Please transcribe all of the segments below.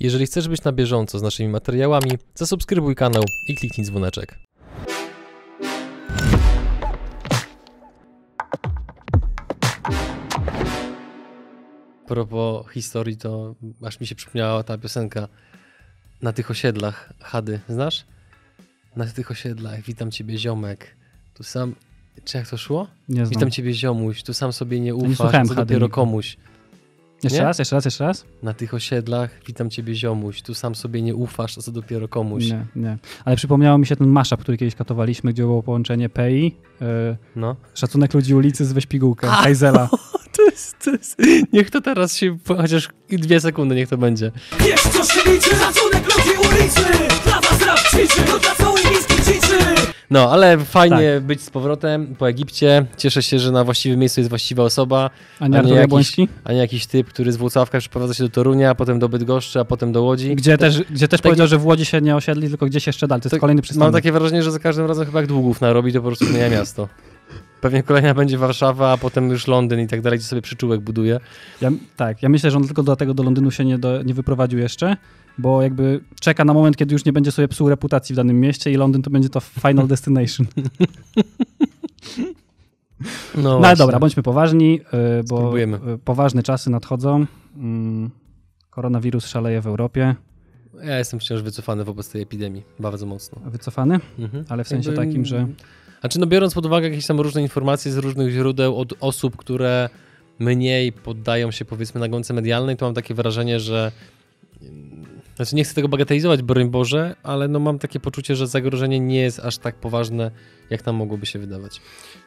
Jeżeli chcesz być na bieżąco z naszymi materiałami, zasubskrybuj kanał i kliknij dzwoneczek. Propos historii, to aż mi się przypomniała ta piosenka na tych osiedlach Hady, znasz? Na tych osiedlach, witam ciebie ziomek, tu sam, czy jak to szło? Nie znam. Witam ciebie ziomuś, tu sam sobie nie ufasz, słuchałem co Hady dopiero komuś. Jeszcze nie? raz, jeszcze raz, jeszcze raz? Na tych osiedlach, witam ciebie ziomuś, tu sam sobie nie ufasz, a co dopiero komuś. Nie, nie. Ale przypomniało mi się ten mashup, który kiedyś katowaliśmy, gdzie było połączenie PI, yy, No. szacunek ludzi ulicy z Weźpigułkę, Heizela. To jest, to jest, niech to teraz się, chociaż dwie sekundy niech to będzie. Wiesz co się liczy, szacunek ludzi ulicy Dla was rap ćwiczy, to dla No, ale fajnie Tak. być z powrotem po Egipcie. Cieszę się, że na właściwym miejscu jest właściwa osoba, A A nie nie Artur jakiś- a nie jakiś typ, który z Włocławka przeprowadza się do Torunia, potem do Bydgoszczy, a potem do Łodzi. Gdzie też, gdzie też Taki- powiedział, że w Łodzi się nie osiedli, tylko gdzieś jeszcze dalej. To jest Tak, kolejny Mam przystanek. takie wrażenie, że za każdym razem chyba jak długów narobi, to po prostu zmienia miasto. Pewnie kolejna będzie Warszawa, a potem już Londyn i tak dalej, gdzie sobie przyczółek buduje. Ja, tak, ja myślę, że on tylko do tego do Londynu się nie, do, nie wyprowadził jeszcze, bo jakby czeka na moment, kiedy już nie będzie sobie psuł reputacji w danym mieście i Londyn to będzie to final destination. No, No ale dobra, bądźmy poważni, yy, bo Spróbujemy. yy, poważne czasy nadchodzą. Mm, Koronawirus szaleje w Europie. Ja jestem wciąż wycofany wobec tej epidemii, bardzo mocno. Wycofany, Mhm. ale w sensie Jakby- takim, że Znaczy, no biorąc pod uwagę jakieś tam różne informacje z różnych źródeł od osób, które mniej poddają się powiedzmy nagonce medialnej, to mam takie wrażenie, że znaczy nie chcę tego bagatelizować, broń Boże, ale no mam takie poczucie, że zagrożenie nie jest aż tak poważne, jak nam mogłoby się wydawać.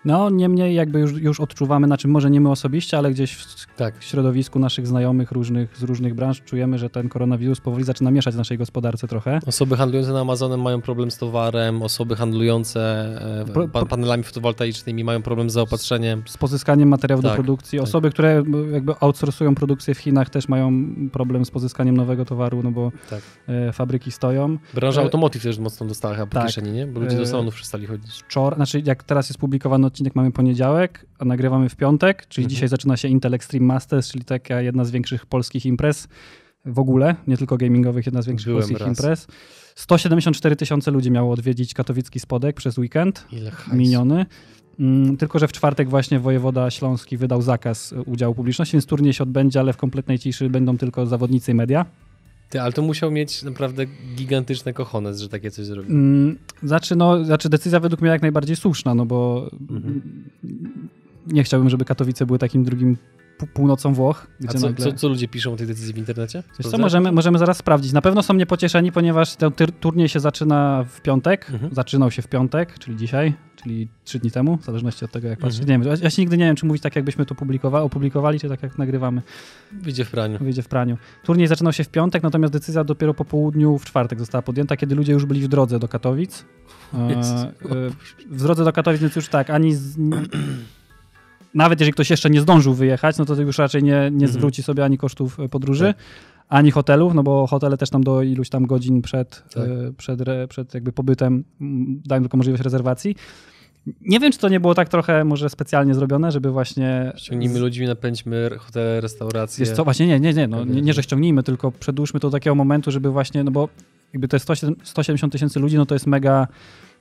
no niemniej jakby już, już odczuwamy, znaczy może nie my osobiście, ale gdzieś w Tak. w środowisku naszych znajomych różnych, z różnych branż czujemy, że ten koronawirus powoli zaczyna mieszać w naszej gospodarce trochę. Osoby handlujące na Amazonem mają problem z towarem, osoby handlujące e, Pro- pa- panelami fotowoltaicznymi mają problem z zaopatrzeniem. Z pozyskaniem materiałów do Tak, produkcji. tak. Osoby, które m, jakby outsourcują produkcję w Chinach też mają problem z pozyskaniem nowego towaru, no bo Tak. e, fabryki stoją. Branża E, automotive też mocno dostała chyba po tak. kieszeni, nie? Bo ludzie do E, salonów przestali chodzić. Wczoraj, znaczy jak teraz jest publikowany odcinek, mamy poniedziałek, a nagrywamy w piątek, czyli Mhm. dzisiaj zaczyna się Intel Extreme Masters, czyli taka jedna z większych polskich imprez w ogóle, nie tylko gamingowych, jedna z większych Byłem polskich raz. imprez. 174 tysiące ludzi miało odwiedzić katowicki spodek przez weekend. Miniony. Mm, Tylko, że w czwartek właśnie wojewoda śląski wydał zakaz udziału publiczności, więc turniej się odbędzie, ale w kompletnej ciszy będą tylko zawodnicy i media. Ty, ale to musiał mieć naprawdę gigantyczne kochones, że takie coś zrobił. Mm, Znaczy, no, znaczy decyzja według mnie jak najbardziej słuszna, no bo Mhm. nie chciałbym, żeby Katowice były takim drugim północą Włoch, A co, nagle... co, co ludzie piszą o tej decyzji w internecie? Wiesz co, możemy, możemy zaraz sprawdzić. Na pewno są niepocieszeni, ponieważ ten turniej się zaczyna w piątek. Mhm. Zaczynał się w piątek, czyli dzisiaj, czyli trzy dni temu, w zależności od tego, jak patrzeć. Mhm. Nie wiem, ja się nigdy nie wiem, czy mówić tak, jakbyśmy to publikowa- opublikowali, czy tak, jak nagrywamy. Wyjdzie w praniu. wyjdzie w praniu. Turniej zaczynał się w piątek, natomiast decyzja dopiero po południu w czwartek została podjęta, kiedy ludzie już byli w drodze do Katowic. E, e, w drodze do Katowic, więc już tak, ani z, nawet jeżeli ktoś jeszcze nie zdążył wyjechać, no to już raczej nie, nie Mhm. zwróci sobie ani kosztów e, podróży, Tak. ani hotelów, no bo hotele też tam do iluś tam godzin przed, Tak. e, przed, re, przed jakby pobytem dają tylko możliwość rezerwacji. Nie wiem, czy to nie było tak trochę może specjalnie zrobione, żeby właśnie Ściągnijmy ludźmi, napędźmy hotele, restauracje. Wiesz co, właśnie nie, nie, nie, no, Pewnie. nie, nie, że ściągnijmy, tylko przedłużmy to do takiego momentu, żeby właśnie, no bo jakby 107 170 tysięcy ludzi, no to jest mega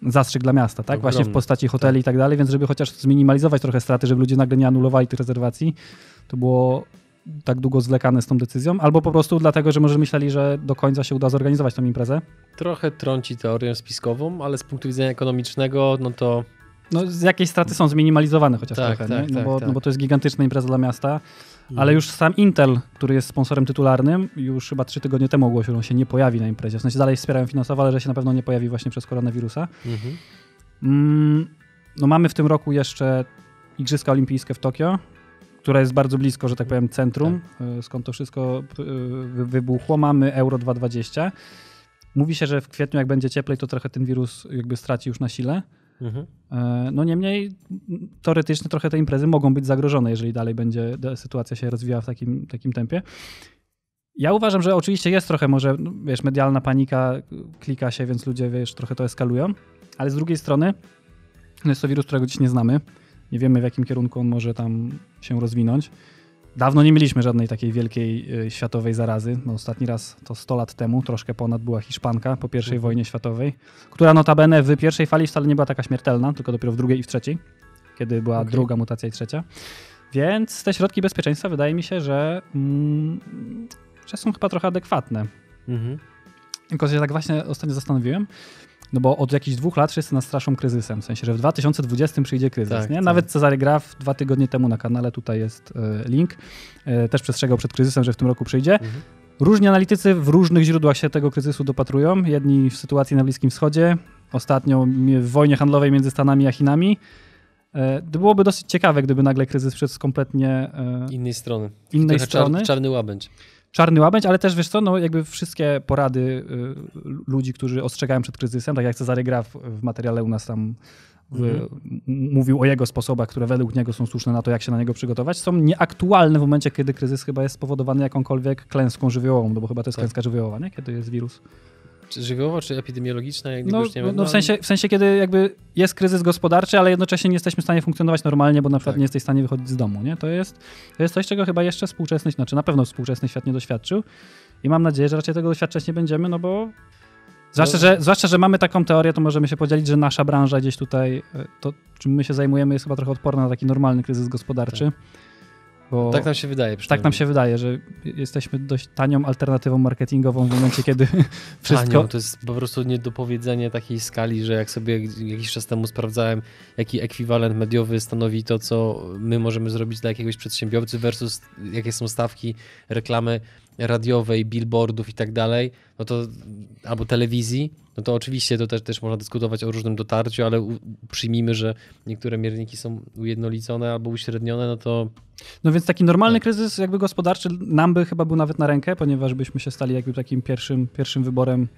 zastrzyk dla miasta, tak? Właśnie w postaci hoteli i tak dalej, więc żeby chociaż zminimalizować trochę straty, żeby ludzie nagle nie anulowali tych rezerwacji, to było tak długo zwlekane z tą decyzją, albo po prostu dlatego, że może myśleli, że do końca się uda zorganizować tą imprezę. Trochę trąci teorię spiskową, ale z punktu widzenia ekonomicznego, no to No z jakiejś straty są zminimalizowane chociaż Tak, trochę, tak, nie? No, tak, bo, tak. no bo to jest gigantyczna impreza dla miasta. Ale już sam Intel, który jest sponsorem tytularnym, już chyba trzy tygodnie temu ogłosił, że on się nie pojawi na imprezie. W sensie dalej wspierają finansowo, ale że się na pewno nie pojawi właśnie przez koronawirusa. Mhm. Mm, no mamy w tym roku jeszcze Igrzyska Olimpijskie w Tokio, które jest bardzo blisko, że tak powiem, centrum, y, skąd to wszystko y, wy- wybuchło. Mamy Euro 2020. Mówi się, że w kwietniu, jak będzie cieplej, to trochę ten wirus jakby straci już na sile. Mhm. E, No niemniej teoretycznie trochę te imprezy mogą być zagrożone, jeżeli dalej będzie sytuacja się rozwijała w takim, takim tempie. Ja uważam, że oczywiście jest trochę może, no, wiesz, medialna panika, klika się, więc ludzie, wiesz, trochę to eskalują, ale z drugiej strony no jest to wirus, którego dziś nie znamy. Nie wiemy, w jakim kierunku on może tam się rozwinąć. Dawno nie mieliśmy żadnej takiej wielkiej y, światowej zarazy. No, ostatni raz to 100 lat temu, troszkę ponad była Hiszpanka po I Mhm. wojnie światowej, która notabene w pierwszej fali wcale nie była taka śmiertelna, tylko dopiero w drugiej i w trzeciej, kiedy była Okej. druga mutacja i trzecia. Więc te środki bezpieczeństwa wydaje mi się, że, mm, że są chyba trochę adekwatne. Mhm. Tylko się tak właśnie ostatnio zastanowiłem, no bo od jakichś dwóch lat wszyscy nas straszą kryzysem, w sensie, że w 2020 przyjdzie kryzys, Tak, nie? tak. Nawet Cezary Graf dwa tygodnie temu na kanale, tutaj jest e, link, e, też przestrzegał przed kryzysem, że w tym roku przyjdzie. Mhm. Różni analitycy w różnych źródłach się tego kryzysu dopatrują. Jedni w sytuacji na Bliskim Wschodzie, ostatnio w wojnie handlowej między Stanami a Chinami. E, To byłoby dosyć ciekawe, gdyby nagle kryzys wszedł z kompletnie Innej strony. innej Trochę strony. Czar, czarny łabędź. Czarny łabędź, ale też wiesz co, no jakby wszystkie porady y, ludzi, którzy ostrzegają przed kryzysem, tak jak Cezary Graf w materiale u nas tam Mhm. mówił o jego sposobach, które według niego są słuszne na to, jak się na niego przygotować, są nieaktualne w momencie, kiedy kryzys chyba jest spowodowany jakąkolwiek klęską żywiołową, no bo chyba to jest Tak. klęska żywiołowa, nie? Kiedy jest wirus. Czy żywiołowa, czy epidemiologiczna, jak No, już nie no, no w, sensie, w sensie, kiedy jakby jest kryzys gospodarczy, ale jednocześnie nie jesteśmy w stanie funkcjonować normalnie, bo na przykład Tak. nie jesteś w stanie wychodzić z domu, nie? To jest, to jest coś, czego chyba jeszcze współczesny, znaczy na pewno współczesny świat nie doświadczył i mam nadzieję, że raczej tego doświadczać nie będziemy, no bo zwłaszcza, No. że, zwłaszcza, że mamy taką teorię, to możemy się podzielić, że nasza branża gdzieś tutaj, e, to czym my się zajmujemy jest chyba trochę odporna na taki normalny kryzys gospodarczy. Bo Tak nam się wydaje. tak nam się wydaje, że jesteśmy dość tanią alternatywą marketingową w momencie, kiedy wszystko... Tanią, to jest po prostu niedopowiedzenie takiej skali, że jak sobie jakiś czas temu sprawdzałem, jaki ekwiwalent mediowy stanowi to, co my możemy zrobić dla jakiegoś przedsiębiorcy versus jakie są stawki reklamy radiowej, billboardów i tak dalej, no to albo telewizji, no to oczywiście to też, też można dyskutować o różnym dotarciu, ale u, przyjmijmy, że niektóre mierniki są ujednolicone albo uśrednione, no to No więc taki normalny Tak. kryzys jakby gospodarczy nam by chyba był nawet na rękę, ponieważ byśmy się stali jakby takim pierwszym, pierwszym wyborem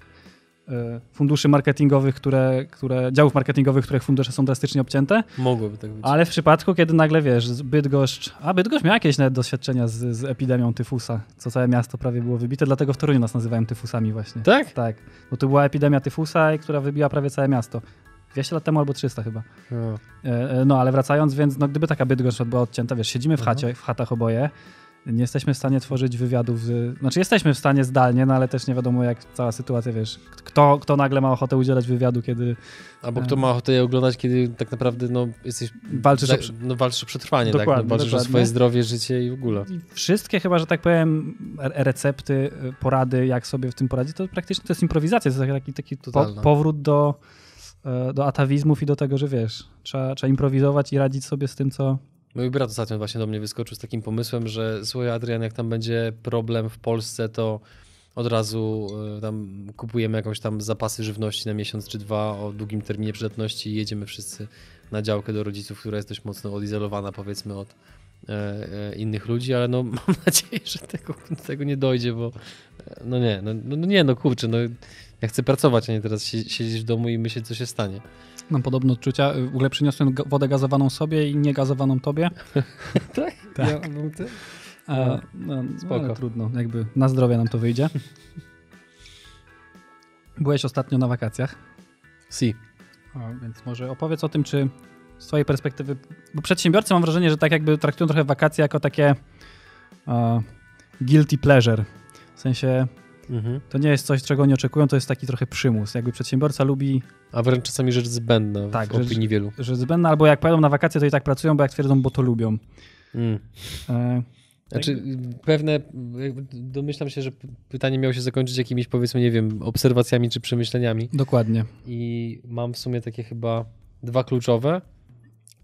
funduszy marketingowych, które, które, działów marketingowych, których fundusze są drastycznie obcięte, mogłoby tak być. ale w przypadku, kiedy nagle wiesz, Bydgoszcz, a Bydgoszcz miał jakieś nawet doświadczenia z, z epidemią tyfusa, co całe miasto prawie było wybite, dlatego w Toruniu nas nazywają tyfusami właśnie. Tak? Tak, bo to była epidemia tyfusa, która wybiła prawie całe miasto. 200 lat temu albo 300 chyba. No. No ale wracając, więc no, gdyby taka Bydgoszcz była odcięta, wiesz, siedzimy w, Mhm. chacie, w chatach oboje, nie jesteśmy w stanie tworzyć wywiadów, z, znaczy jesteśmy w stanie zdalnie, no ale też nie wiadomo jak cała sytuacja, wiesz, kto, kto nagle ma ochotę udzielać wywiadu, kiedy Albo kto ma ochotę je oglądać, kiedy tak naprawdę no, jesteś. walczysz o... no, walczysz o przetrwanie, tak? No, walczysz dokładnie. o swoje zdrowie, życie i w ogóle. I Wszystkie chyba, że tak powiem, re- recepty, e, porady, jak sobie w tym poradzić, to praktycznie to jest improwizacja, to jest taki, taki po, powrót do, e, do atawizmów i do tego, że wiesz, trzeba, trzeba improwizować i radzić sobie z tym, co, Mój brat ostatnio właśnie do mnie wyskoczył z takim pomysłem, że słuchaj Adrian, jak tam będzie problem w Polsce, to od razu e, tam kupujemy jakąś tam zapasy żywności na miesiąc czy dwa o długim terminie przydatności i jedziemy wszyscy na działkę do rodziców, która jest dość mocno odizolowana powiedzmy od e, e, innych ludzi, ale no mam nadzieję, że tego, tego nie dojdzie, bo no nie, no, no, no nie, no kurczę, no ja chcę pracować, a nie teraz sie- siedzieć w domu i myśleć, co się stanie. Mam podobne odczucia. W ogóle przyniosłem wodę gazowaną sobie i niegazowaną tobie. Tak? Tak. Ja, mam te- A, No, no, spoko. ale trudno, jakby na zdrowie nam to wyjdzie. Byłeś ostatnio na wakacjach, Si. a, więc może opowiedz o tym, czy z twojej perspektywy, bo przedsiębiorcy mam wrażenie, że tak jakby traktują trochę wakacje jako takie a, guilty pleasure. W sensie Mhm. to nie jest coś, czego nie oczekują, to jest taki trochę przymus. Jakby przedsiębiorca lubi, A wręcz czasami rzecz zbędna Tak, w rzecz- opinii wielu. że zbędne, albo jak pojadą na wakacje, to i tak pracują, bo jak twierdzą, bo to lubią. Mm. E, Znaczy, pewne, jakby domyślam się, że pytanie miało się zakończyć jakimiś, powiedzmy, nie wiem, obserwacjami czy przemyśleniami. dokładnie. I mam w sumie takie chyba dwa kluczowe.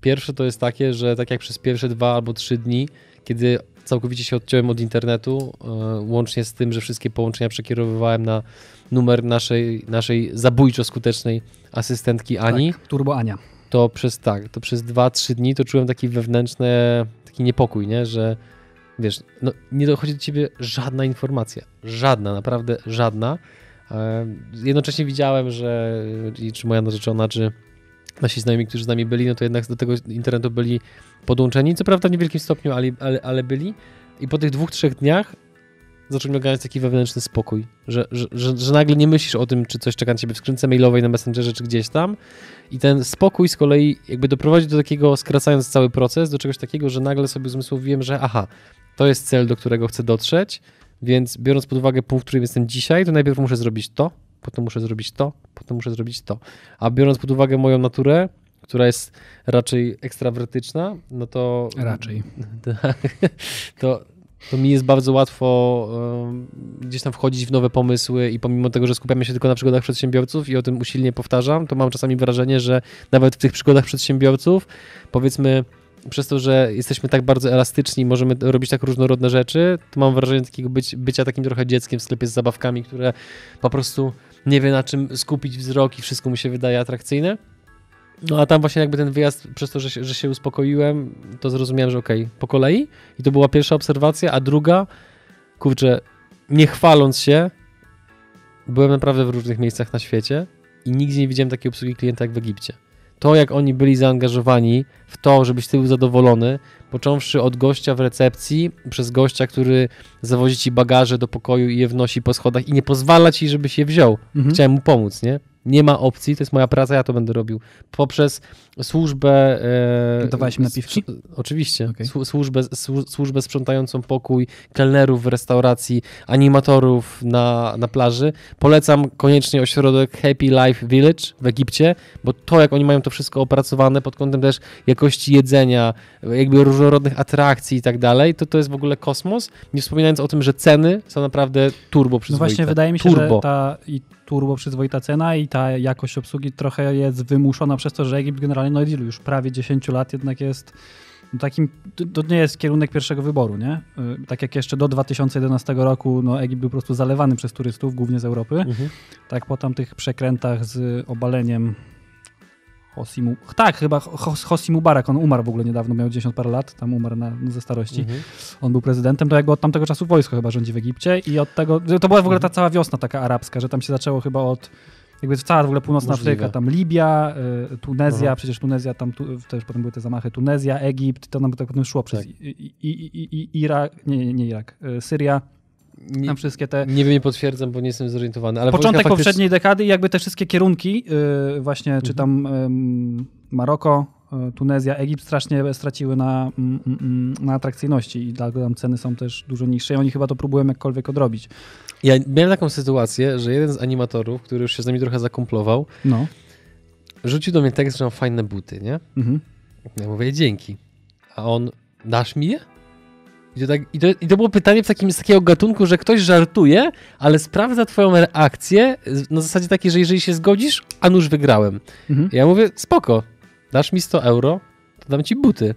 Pierwsze to jest takie, że tak jak przez pierwsze dwa albo trzy dni, kiedy całkowicie się odciąłem od internetu, e, łącznie z tym, że wszystkie połączenia przekierowywałem na numer naszej, naszej zabójczo skutecznej asystentki Ani, Tak, Turbo Ania. to przez tak, to przez 2-3 dni to czułem taki wewnętrzny taki niepokój, nie? że wiesz, no, nie dochodzi do ciebie żadna informacja. Żadna, naprawdę żadna. E, Jednocześnie widziałem, że czy moja narzeczona, czy nasi znajomi, którzy z nami byli, no to jednak do tego internetu byli podłączeni. Co prawda w niewielkim stopniu, ale, ale, ale byli. I po tych dwóch, trzech dniach zaczął mnie ogarniać taki wewnętrzny spokój, że, że, że, że nagle nie myślisz o tym, czy coś czeka na ciebie w skrzynce mailowej, na Messengerze, czy gdzieś tam. I ten spokój z kolei jakby doprowadzi do takiego, skracając cały proces, do czegoś takiego, że nagle sobie uzmysłowiłem, że aha, to jest cel, do którego chcę dotrzeć, więc biorąc pod uwagę punkt, w którym jestem dzisiaj, to najpierw muszę zrobić to, potem muszę zrobić to, potem muszę zrobić to. A biorąc pod uwagę moją naturę, która jest raczej ekstrawertyczna, no to... Raczej. To, to mi jest bardzo łatwo um, gdzieś tam wchodzić w nowe pomysły i pomimo tego, że skupiamy się tylko na przygodach przedsiębiorców i o tym usilnie powtarzam, to mam czasami wrażenie, że nawet w tych przygodach przedsiębiorców, powiedzmy, przez to, że jesteśmy tak bardzo elastyczni, możemy robić tak różnorodne rzeczy, to mam wrażenie takiego być, bycia takim trochę dzieckiem w sklepie z zabawkami, które po prostu nie wie na czym skupić wzrok i wszystko mu się wydaje atrakcyjne. No a tam właśnie jakby ten wyjazd, przez to, że się, że się uspokoiłem, to zrozumiałem, że okej, okay, po kolei. I to była pierwsza obserwacja, a druga, kurczę, nie chwaląc się, byłem naprawdę w różnych miejscach na świecie i nigdzie nie widziałem takiej obsługi klienta jak w Egipcie. To, jak oni byli zaangażowani w to, żebyś ty był zadowolony, począwszy od gościa w recepcji, przez gościa, który zawozi ci bagaże do pokoju i je wnosi po schodach i nie pozwala ci, żebyś je wziął. Mhm. Chciałem mu pomóc, nie? Nie ma opcji, to jest moja praca, ja to będę robił. Poprzez służbę. E, Dawałeś mi napiwki? Oczywiście. Okay. Służbę, służbę sprzątającą pokój, kelnerów w restauracji, animatorów na, na plaży. Polecam koniecznie ośrodek Happy Life Village w Egipcie, bo to, jak oni mają to wszystko opracowane pod kątem też jakości jedzenia, jakby różnorodnych atrakcji i tak dalej, to to jest w ogóle kosmos. Nie wspominając o tym, że ceny są naprawdę turbo przyzwoite. No właśnie, wydaje mi się, turbo. że ta turbo przyzwoita cena i ta jakość obsługi trochę jest wymuszona przez to, że Egipt generalnie no ilu już prawie 10 lat jednak jest takim, to nie jest kierunek pierwszego wyboru, nie? Y, tak jak jeszcze do 2011 roku no Egipt był po prostu zalewany przez turystów, głównie z Europy. Mhm. Tak po tamtych przekrętach z obaleniem Hosimu, tak, chyba Hosi Mubarak, on umarł w ogóle niedawno, miał 10 parę lat, tam umarł na, ze starości. Mhm. On był prezydentem, to jakby od tamtego czasu wojsko chyba rządzi w Egipcie i od tego, to była w ogóle ta mhm. cała wiosna taka arabska, że tam się zaczęło chyba od jakby cała w ogóle północna Możliwe. Afryka, tam Libia, y, Tunezja, Aha. przecież Tunezja, tam tu, też potem były te zamachy, Tunezja, Egipt, to nam tak potem szło przez tak. i, i, i, Irak, nie, nie, nie Irak, y, Syria, nie, tam wszystkie te... Nie wiem, nie potwierdzam, bo nie jestem zorientowany. Ale Początek faktycznie... poprzedniej dekady i jakby te wszystkie kierunki, yy, właśnie, mhm. czy tam yy, Maroko, yy, Tunezja, Egipt strasznie straciły na, mm, mm, mm, na atrakcyjności i dlatego tam ceny są też dużo niższe i oni chyba to próbują jakkolwiek odrobić. Ja miałem taką sytuację, że jeden z animatorów, który już się z nami trochę zakumplował, no. rzucił do mnie tekst, że mam fajne buty, nie? Mhm. Ja mówię, dzięki. A on, dasz mi je? I to, tak, i, to, I to było pytanie w takim, z takiego gatunku, że ktoś żartuje, ale sprawdza twoją reakcję na zasadzie takiej, że jeżeli się zgodzisz, a nuż wygrałem. Mhm. Ja mówię, spoko, dasz mi 100 euro, to dam ci buty.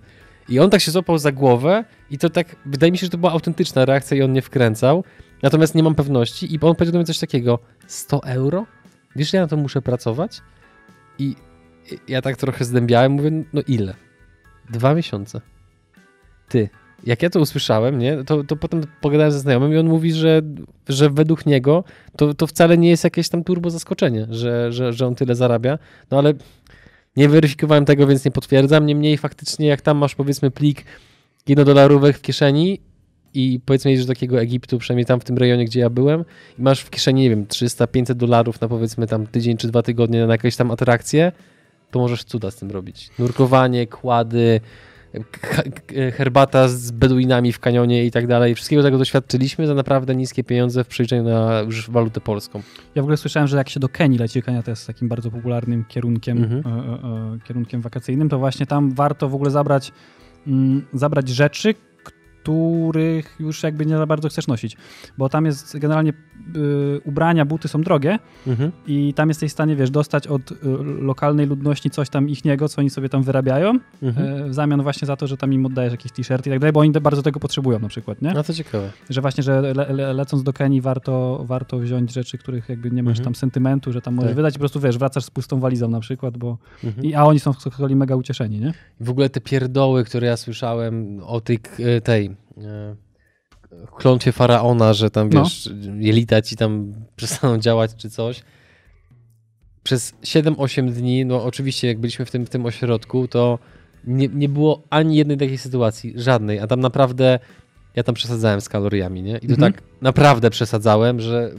I on tak się złapał za głowę i to tak, wydaje mi się, że to była autentyczna reakcja i on nie wkręcał. Natomiast nie mam pewności i on powiedział do mnie coś takiego, 100 euro? Wiesz, ja na to muszę pracować? I ja tak trochę zdębiałem, mówię, no ile? Dwa miesiące. Ty, jak ja to usłyszałem, nie, to, to potem pogadałem ze znajomym i on mówi, że, że według niego to, to wcale nie jest jakieś tam turbo zaskoczenie, że, że, że on tyle zarabia. No ale nie weryfikowałem tego, więc nie potwierdzam. Niemniej faktycznie, jak tam masz powiedzmy plik jednodolarówek w kieszeni i powiedzmy jedziesz do takiego Egiptu, przynajmniej tam w tym rejonie, gdzie ja byłem, i masz w kieszeni, nie wiem, 300-500 dolarów na powiedzmy tam tydzień czy dwa tygodnie na jakieś tam atrakcje, to możesz cuda z tym robić. Nurkowanie, kłady, herbata z beduinami w kanionie i tak dalej. Wszystkiego tego doświadczyliśmy za naprawdę niskie pieniądze w przeliczeniu na już walutę polską. Ja w ogóle słyszałem, że jak się do Kenii leci, Kenia to jest takim bardzo popularnym kierunkiem, mhm. e, e, e kierunkiem wakacyjnym, to właśnie tam warto w ogóle zabrać, mm, zabrać rzeczy, których już jakby nie za bardzo chcesz nosić. Bo tam jest generalnie y, ubrania, buty są drogie mhm. i tam jesteś w stanie, wiesz, dostać od y, lokalnej ludności coś tam ichniego, co oni sobie tam wyrabiają, mhm. y, w zamian właśnie za to, że tam im oddajesz jakieś t-shirty i tak dalej, bo oni bardzo tego potrzebują na przykład, nie? No to ciekawe. Że właśnie, że le, le, lecąc do Kenii warto, warto wziąć rzeczy, których jakby nie masz mhm. tam sentymentu, że tam możesz tak. wydać i po prostu, wiesz, wracasz z pustą walizą na przykład, bo mhm. i, a oni są kolei mega ucieszeni, nie? W ogóle te pierdoły, które ja słyszałem o tej, tej E, klątwie faraona, że tam no. wiesz, no. jelita ci tam przestaną działać czy coś. Przez 7-8 dni, no oczywiście jak byliśmy w tym, w tym ośrodku, to nie, nie było ani jednej takiej sytuacji, żadnej, a tam naprawdę ja tam przesadzałem z kaloriami, nie? I to mhm. tak naprawdę przesadzałem, że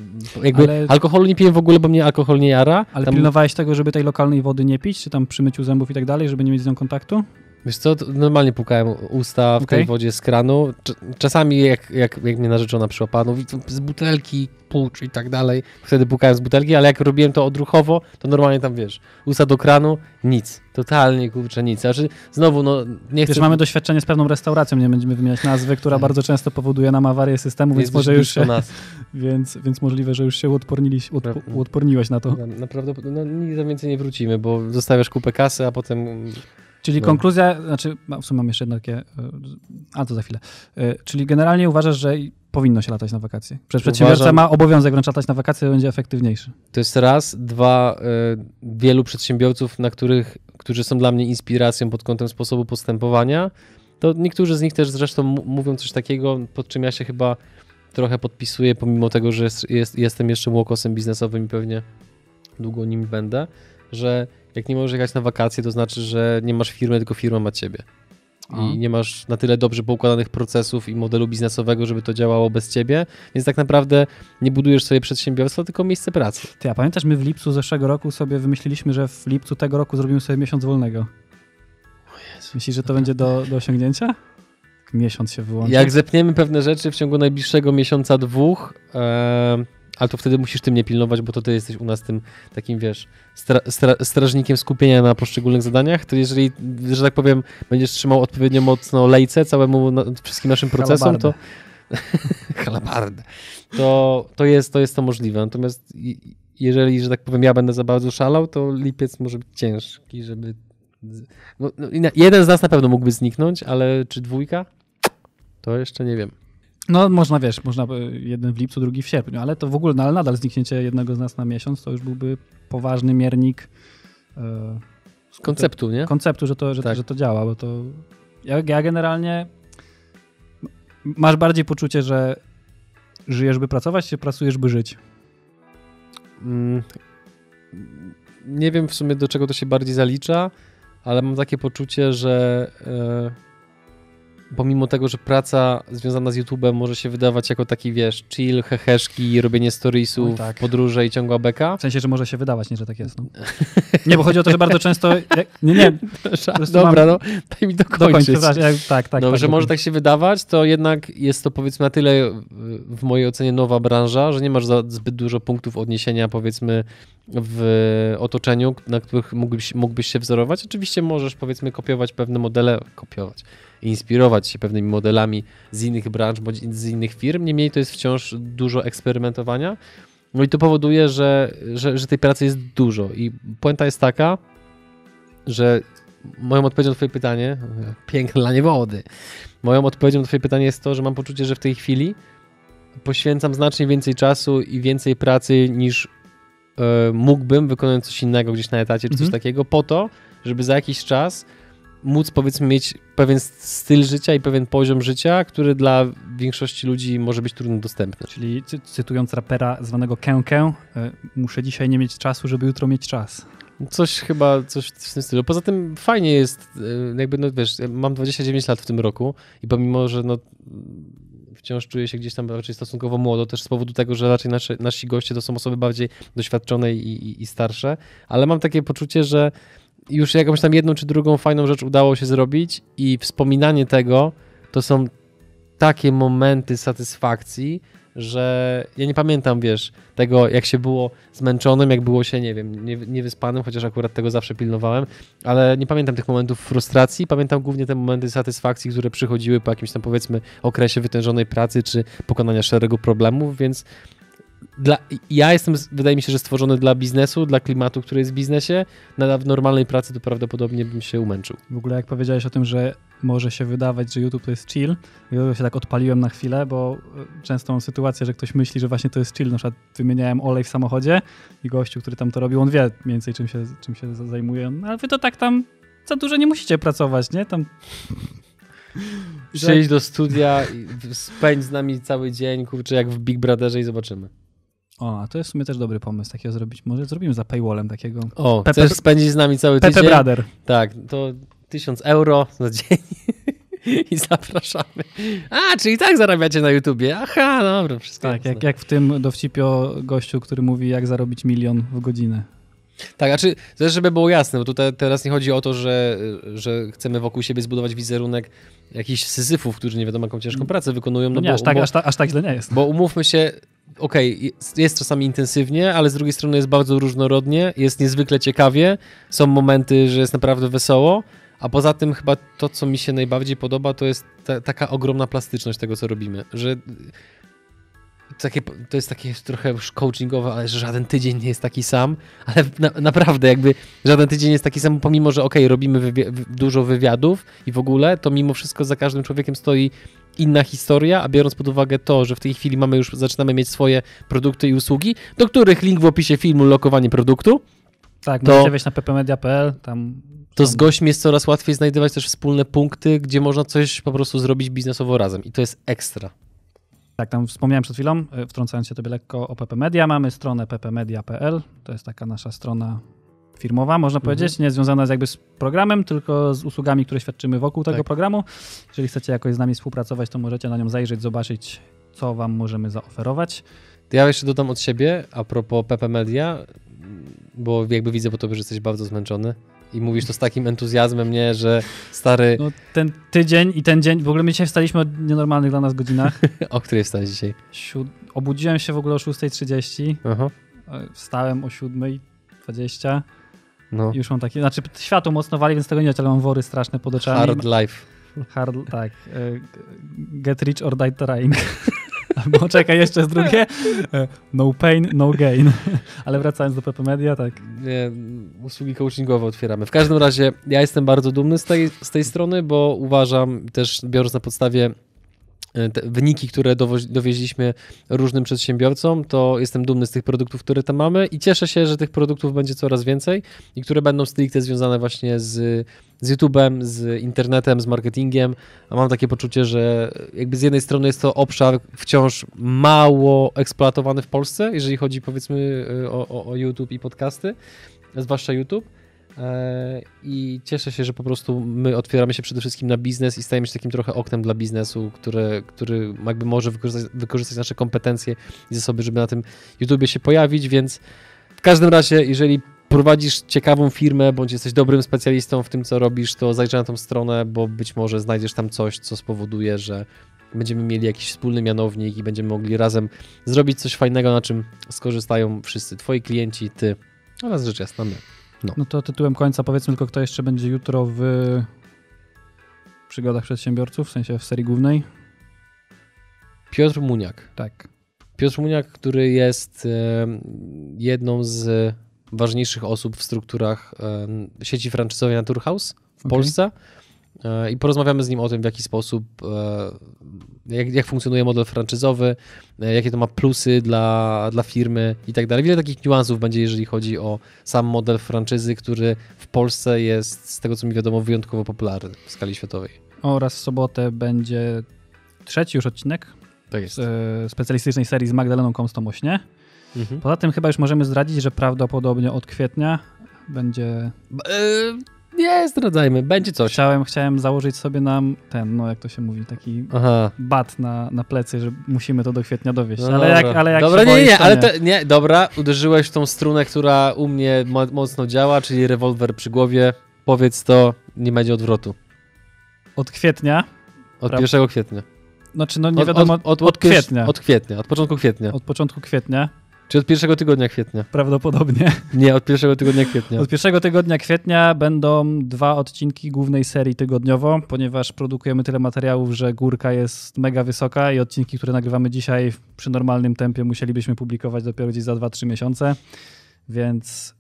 jakby ale... alkoholu nie piję w ogóle, bo mnie alkohol nie jara. Ale tam... pilnowałeś tego, żeby tej lokalnej wody nie pić, czy tam przy myciu zębów i tak dalej, żeby nie mieć z nią kontaktu? Wiesz co, normalnie pukałem usta w tej Okej. wodzie z kranu. Cz- Czasami jak, jak, jak mnie narzeczona przyłapała, no z butelki, pucz i tak dalej. Wtedy pukałem z butelki, ale jak robiłem to odruchowo, to normalnie tam, wiesz, usta do kranu, nic. Totalnie, kurczę, nic. Znaczy, znowu, no, nie chcę... Wiesz, mamy doświadczenie z pewną restauracją, nie będziemy wymieniać nazwy, która bardzo często powoduje nam awarię systemu, więc Jesteś może już się, nas. więc, więc możliwe, że już się uodporniliś, odpo, uodporniłeś na to. Na- Naprawdę, no, nigdy więcej nie wrócimy, bo zostawiasz kupę kasy, a potem... Czyli No. konkluzja, znaczy, w sumie mam jeszcze jedno takie, e, a to za chwilę. E, Czyli generalnie uważasz, że powinno się latać na wakacje. Przecież przedsiębiorca Uważam- ma obowiązek wręcz latać na wakacje, będzie efektywniejszy. To jest raz. Dwa, y, wielu przedsiębiorców, na których, którzy są dla mnie inspiracją pod kątem sposobu postępowania, to niektórzy z nich też zresztą mówią coś takiego, pod czym ja się chyba trochę podpisuję, pomimo tego, że jest, jest, jestem jeszcze młokosem biznesowym i pewnie długo nim będę, że jak nie możesz jechać na wakacje, to znaczy, że nie masz firmy, tylko firma ma ciebie. I nie masz na tyle dobrze poukładanych procesów i modelu biznesowego, żeby to działało bez ciebie, więc tak naprawdę nie budujesz sobie przedsiębiorstwa, tylko miejsce pracy. Ty, a pamiętasz, my w lipcu zeszłego roku sobie wymyśliliśmy, że w lipcu tego roku zrobimy sobie miesiąc wolnego. Myślisz, że to będzie do, do osiągnięcia? Tak Miesiąc się wyłączy. Jak zepniemy pewne rzeczy w ciągu najbliższego miesiąca, dwóch, e, ale to wtedy musisz tym nie pilnować, bo to ty jesteś u nas tym takim, wiesz, stra, stra, strażnikiem skupienia na poszczególnych zadaniach, to jeżeli, że tak powiem, będziesz trzymał odpowiednio mocno lejce całemu, na, wszystkim naszym procesom, to halabardę, to, to, jest, to jest to możliwe. Natomiast jeżeli, że tak powiem, ja będę za bardzo szalał, to lipiec może być ciężki, żeby... No, no, jeden z nas na pewno mógłby zniknąć, ale czy dwójka? To jeszcze nie wiem. No można, wiesz, można jeden w lipcu, drugi w sierpniu, ale to w ogóle, no, ale nadal zniknięcie jednego z nas na miesiąc to już byłby poważny miernik e, Konceptu, nie? konceptu, że to, że, Tak. że to działa, bo to ja, ja generalnie masz bardziej poczucie, że żyjesz, by pracować, czy pracujesz, by żyć? Mm, Nie wiem w sumie do czego to się bardziej zalicza, ale mam takie poczucie, że e, pomimo tego, że praca związana z YouTube'em może się wydawać jako taki, wiesz, chill, heheszki, robienie storiesów, tak. podróże i ciągła beka. W sensie, że może się wydawać, nie, że tak jest. No. Nie, bo chodzi o to, że bardzo często... jak- Nie, nie, prostu Dobra, mam- no, daj mi do końca. dokończyć. przepraszam, jak- Tak, tak. no, tak, że może tak się wydawać, to jednak jest to powiedzmy na tyle y, w mojej ocenie nowa branża, że nie masz za zbyt dużo punktów odniesienia powiedzmy w otoczeniu, na których mógłbyś, mógłbyś się wzorować. Oczywiście możesz powiedzmy kopiować pewne modele, kopiować, inspirować się pewnymi modelami z innych branż bądź z innych firm, niemniej to jest wciąż dużo eksperymentowania. No i to powoduje, że, że, że tej pracy jest dużo i puenta jest taka, że moją odpowiedzią na twoje pytanie, piękne lanie wody, moją odpowiedzią na twoje pytanie jest to, że mam poczucie, że w tej chwili poświęcam znacznie więcej czasu i więcej pracy niż e, mógłbym wykonując coś innego gdzieś na etacie czy coś Mhm. takiego po to, żeby za jakiś czas móc powiedzmy mieć pewien styl życia i pewien poziom życia, który dla większości ludzi może być trudno dostępny. Czyli cy- cytując rapera zwanego Kękę, e, muszę dzisiaj nie mieć czasu, żeby jutro mieć czas. Coś chyba, coś w tym stylu. Poza tym fajnie jest, e, jakby, no wiesz, ja mam 29 lat w tym roku i pomimo, że no wciąż czuję się gdzieś tam raczej stosunkowo młodo, też z powodu tego, że raczej nasze, nasi goście to są osoby bardziej doświadczone i, i, i starsze, ale mam takie poczucie, że już jakąś tam jedną czy drugą fajną rzecz udało się zrobić i wspominanie tego to są takie momenty satysfakcji, że ja nie pamiętam, wiesz, tego jak się było zmęczonym, jak było się, nie wiem, nie- niewyspanym, chociaż akurat tego zawsze pilnowałem, ale nie pamiętam tych momentów frustracji, pamiętam głównie te momenty satysfakcji, które przychodziły po jakimś tam powiedzmy okresie wytężonej pracy czy pokonania szeregu problemów, więc dla, ja jestem, wydaje mi się, że stworzony dla biznesu, dla klimatu, który jest w biznesie, na w normalnej pracy to prawdopodobnie bym się umęczył. W ogóle jak powiedziałeś o tym, że może się wydawać, że YouTube to jest chill, ja się tak odpaliłem na chwilę, bo e, często mam sytuację, że ktoś myśli, że właśnie to jest chill. Na przykład wymieniałem olej w samochodzie i gościu, który tam to robił, on wie mniej więcej czym się, czym się za- zajmuje. No, ale wy to tak tam za dużo nie musicie pracować, nie? Tam Przyjdź do studia, spędź z nami cały dzień, kurczę, jak w Big Brotherze i zobaczymy. O, a to jest w sumie też dobry pomysł takiego zrobić. Może zrobimy za paywallem takiego. O, Pepe- chcesz spędzić z nami cały Pepe tydzień? Brother. Tak, to 1000 euro za dzień i zapraszamy. A, czyli tak zarabiacie na YouTubie. Aha, dobra, wszystko Tak, jak, jak w tym dowcipie o gościu, który mówi jak zarobić milion w godzinę. Tak, a czy też żeby było jasne, bo tutaj teraz nie chodzi o to, że, że chcemy wokół siebie zbudować wizerunek jakichś syzyfów, którzy nie wiadomo jaką ciężką pracę wykonują. No, No nie, bo, aż tak, bo, aż, ta, aż tak źle nie jest. bo umówmy się, okej, jest, jest czasami intensywnie, ale z drugiej strony jest bardzo różnorodnie, jest niezwykle ciekawie, są momenty, że jest naprawdę wesoło, a poza tym chyba to, co mi się najbardziej podoba, to jest ta, taka ogromna plastyczność tego, co robimy, że takie, to jest takie trochę już coachingowe, ale że żaden tydzień nie jest taki sam, ale na, naprawdę jakby żaden tydzień nie jest taki sam, pomimo, że okej, robimy wywi- dużo wywiadów i w ogóle, to mimo wszystko za każdym człowiekiem stoi inna historia, a biorąc pod uwagę to, że w tej chwili mamy już, zaczynamy mieć swoje produkty i usługi, do których link w opisie filmu, lokowanie produktu, Tak, to- możecie wejść na ppmedia.pl, tam to z gośćmi jest coraz łatwiej znajdować też wspólne punkty, gdzie można coś po prostu zrobić biznesowo razem i to jest ekstra. Tak, tam wspomniałem przed chwilą, e, wtrącając się tobie lekko o PP Media. Mamy stronę ppmedia.pl, to jest taka nasza strona firmowa, można Mhm. powiedzieć, nie związana z jakby z programem, tylko z usługami, które świadczymy wokół tego Tak. programu. Jeżeli chcecie jakoś z nami współpracować, to możecie na nią zajrzeć, zobaczyć, co wam możemy zaoferować. Ja jeszcze dodam od siebie, a propos PP Media, bo jakby widzę po tobie, że jesteś bardzo zmęczony i mówisz to z takim entuzjazmem, nie, że stary, No, ten tydzień i ten dzień, w ogóle my dzisiaj wstaliśmy o nienormalnych dla nas godzinach. o której wstałeś dzisiaj? Siód... Obudziłem się w ogóle o 6.30, Aha, e, wstałem o 7.20 no. i już mam takie, znaczy światło mocno wali, więc tego nie ale mam wory straszne pod oczami. Hard life. Hard, tak. e, Get rich or die trying. Albo czekaj, jeszcze jest drugie. E, No pain, no gain. Ale wracając do PP Media, tak. Nie, usługi coachingowe otwieramy. W każdym razie ja jestem bardzo dumny z tej, z tej strony, bo uważam też, biorąc na podstawie wyniki, które dowieźliśmy różnym przedsiębiorcom, to jestem dumny z tych produktów, które tam mamy i cieszę się, że tych produktów będzie coraz więcej i które będą stricte związane właśnie z, z YouTube'em, z internetem, z marketingiem, a mam takie poczucie, że jakby z jednej strony jest to obszar wciąż mało eksploatowany w Polsce, jeżeli chodzi powiedzmy e, o, o, o YouTube i podcasty, zwłaszcza YouTube. E, I cieszę się, że po prostu my otwieramy się przede wszystkim na biznes i stajemy się takim trochę oknem dla biznesu, które, który jakby może wykorzystać, wykorzystać nasze kompetencje i zasoby, żeby na tym YouTubie się pojawić, więc w każdym razie, jeżeli prowadzisz ciekawą firmę, bądź jesteś dobrym specjalistą w tym, co robisz, to zajrzyj na tą stronę, bo być może znajdziesz tam coś, co spowoduje, że będziemy mieli jakiś wspólny mianownik i będziemy mogli razem zrobić coś fajnego, na czym skorzystają wszyscy twoi klienci, ty oraz rzecz jasna my. No to tytułem końca powiedzmy tylko, kto jeszcze będzie jutro w przygodach przedsiębiorców, w sensie w serii głównej. Piotr Muniak. Tak. Piotr Muniak, który jest jedną z ważniejszych osób w strukturach sieci franczyzowej Naturhaus w Okej. Polsce. E, I porozmawiamy z nim o tym, w jaki sposób, e, jak, jak funkcjonuje model franczyzowy, e, jakie to ma plusy dla, dla firmy i tak dalej. Wiele takich niuansów będzie, jeżeli chodzi o sam model franczyzy, który w Polsce jest, z tego co mi wiadomo, wyjątkowo popularny w skali światowej. Oraz w sobotę będzie trzeci już odcinek Tak jest. z specjalistycznej serii z Magdaleną Komstomośnie. Mhm. Poza tym chyba już możemy zdradzić, że prawdopodobnie od kwietnia będzie... Nie zdradzajmy, będzie coś. Chciałem, chciałem założyć sobie nam ten, no jak to się mówi, taki Aha. bat na, na plecy, że musimy to do kwietnia dowieść. No ale, jak, ale jak Dobra, się nie, boisz, nie, ale to, nie, dobra, uderzyłeś w tą strunę, która u mnie mo mocno działa, czyli rewolwer przy głowie. Powiedz to, nie będzie odwrotu. Od kwietnia, Od Pra- 1 kwietnia. znaczy no nie Od- wiadomo, od, od, od, pier- kwietnia, od, Od kwietnia, od początku kwietnia. początku kwietnia Czy od pierwszego tygodnia kwietnia? prawdopodobnie. Nie, od pierwszego tygodnia kwietnia. Od pierwszego tygodnia kwietnia będą dwa odcinki głównej serii tygodniowo, ponieważ produkujemy tyle materiałów, że górka jest mega wysoka i odcinki, które nagrywamy dzisiaj przy normalnym tempie musielibyśmy publikować dopiero gdzieś za 2-3 miesiące, więc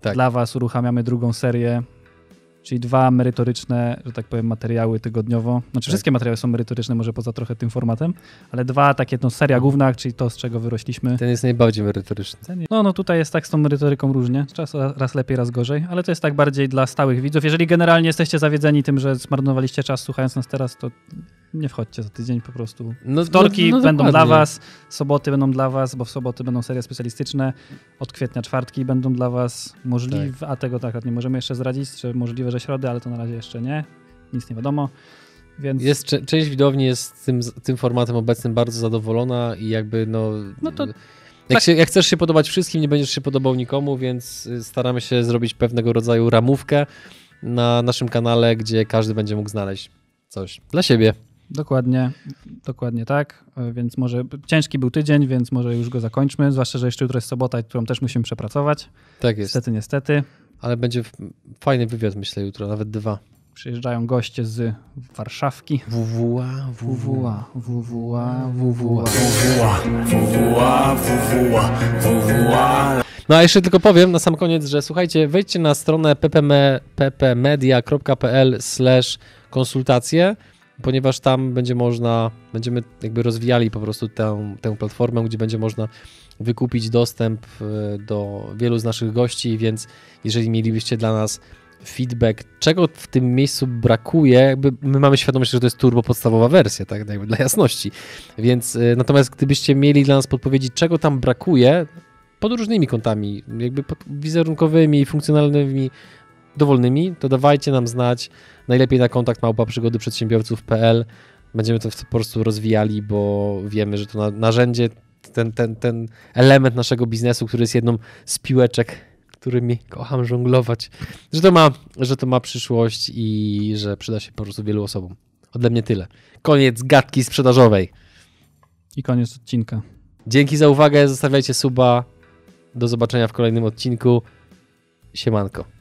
Tak. dla was uruchamiamy drugą serię, czyli dwa merytoryczne, że tak powiem, materiały tygodniowo. Znaczy wszystkie materiały są merytoryczne, może poza trochę tym formatem, ale dwa takie, no seria główna, czyli to, z czego wyrośliśmy. Ten jest najbardziej merytoryczny. No, no tutaj jest tak z tą merytoryką różnie. Czas raz lepiej, raz gorzej, ale to jest tak bardziej dla stałych widzów. Jeżeli generalnie jesteście zawiedzeni tym, że zmarnowaliście czas słuchając nas teraz, to nie wchodźcie za tydzień po prostu. No, Wtorki no, no, będą dokładnie. dla was, soboty będą dla was, bo w soboty będą serie specjalistyczne, od kwietnia czwartki będą dla was możliwe, a tego tak nie możemy jeszcze zdradzić, czy możliwe, że środy, ale to na razie jeszcze nie. Nic nie wiadomo. Więc Jest, część widowni jest tym, tym formatem obecnym bardzo zadowolona i jakby no... No to Jak, Tak. się, jak chcesz się podobać wszystkim, nie będziesz się podobał nikomu, więc y, staramy się zrobić pewnego rodzaju ramówkę na naszym kanale, gdzie każdy będzie mógł znaleźć coś dla siebie. Dokładnie, dokładnie tak. E, Więc może ciężki był tydzień, więc może już go zakończmy. Zwłaszcza, że jeszcze jutro jest sobota, którą też musimy przepracować. Tak jest. Niestety, niestety. Ale będzie fajny wywiad, myślę, jutro, nawet dwa. Przyjeżdżają goście z Warszawki. WWA, WWA, WWA, WWA. WWA, WWA, WWA No a jeszcze tylko powiem na sam koniec, że słuchajcie, wejdźcie na stronę ppme- ppmedia.pl konsultacje, ponieważ tam będzie można, będziemy jakby rozwijali po prostu tę, tę platformę, gdzie będzie można wykupić dostęp e, do wielu z naszych gości, więc jeżeli mielibyście dla nas feedback, czego w tym miejscu brakuje, jakby my mamy świadomość, że to jest turbo podstawowa wersja, tak, jakby dla jasności. Więc y, natomiast gdybyście mieli dla nas podpowiedzi, czego tam brakuje, pod różnymi kątami, jakby pod wizerunkowymi, funkcjonalnymi, dowolnymi, to dawajcie nam znać. Najlepiej na kontakt małpa przygody przedsiębiorców.pl. Będziemy to po prostu rozwijali, bo wiemy, że to na, narzędzie, ten, ten, ten element naszego biznesu, który jest jedną z piłeczek, którymi kocham żonglować, że to ma, że to ma przyszłość i że przyda się po prostu wielu osobom. Ode mnie tyle. Koniec gadki sprzedażowej. I koniec odcinka. Dzięki za uwagę, zostawiajcie suba. Do zobaczenia w kolejnym odcinku. Siemanko.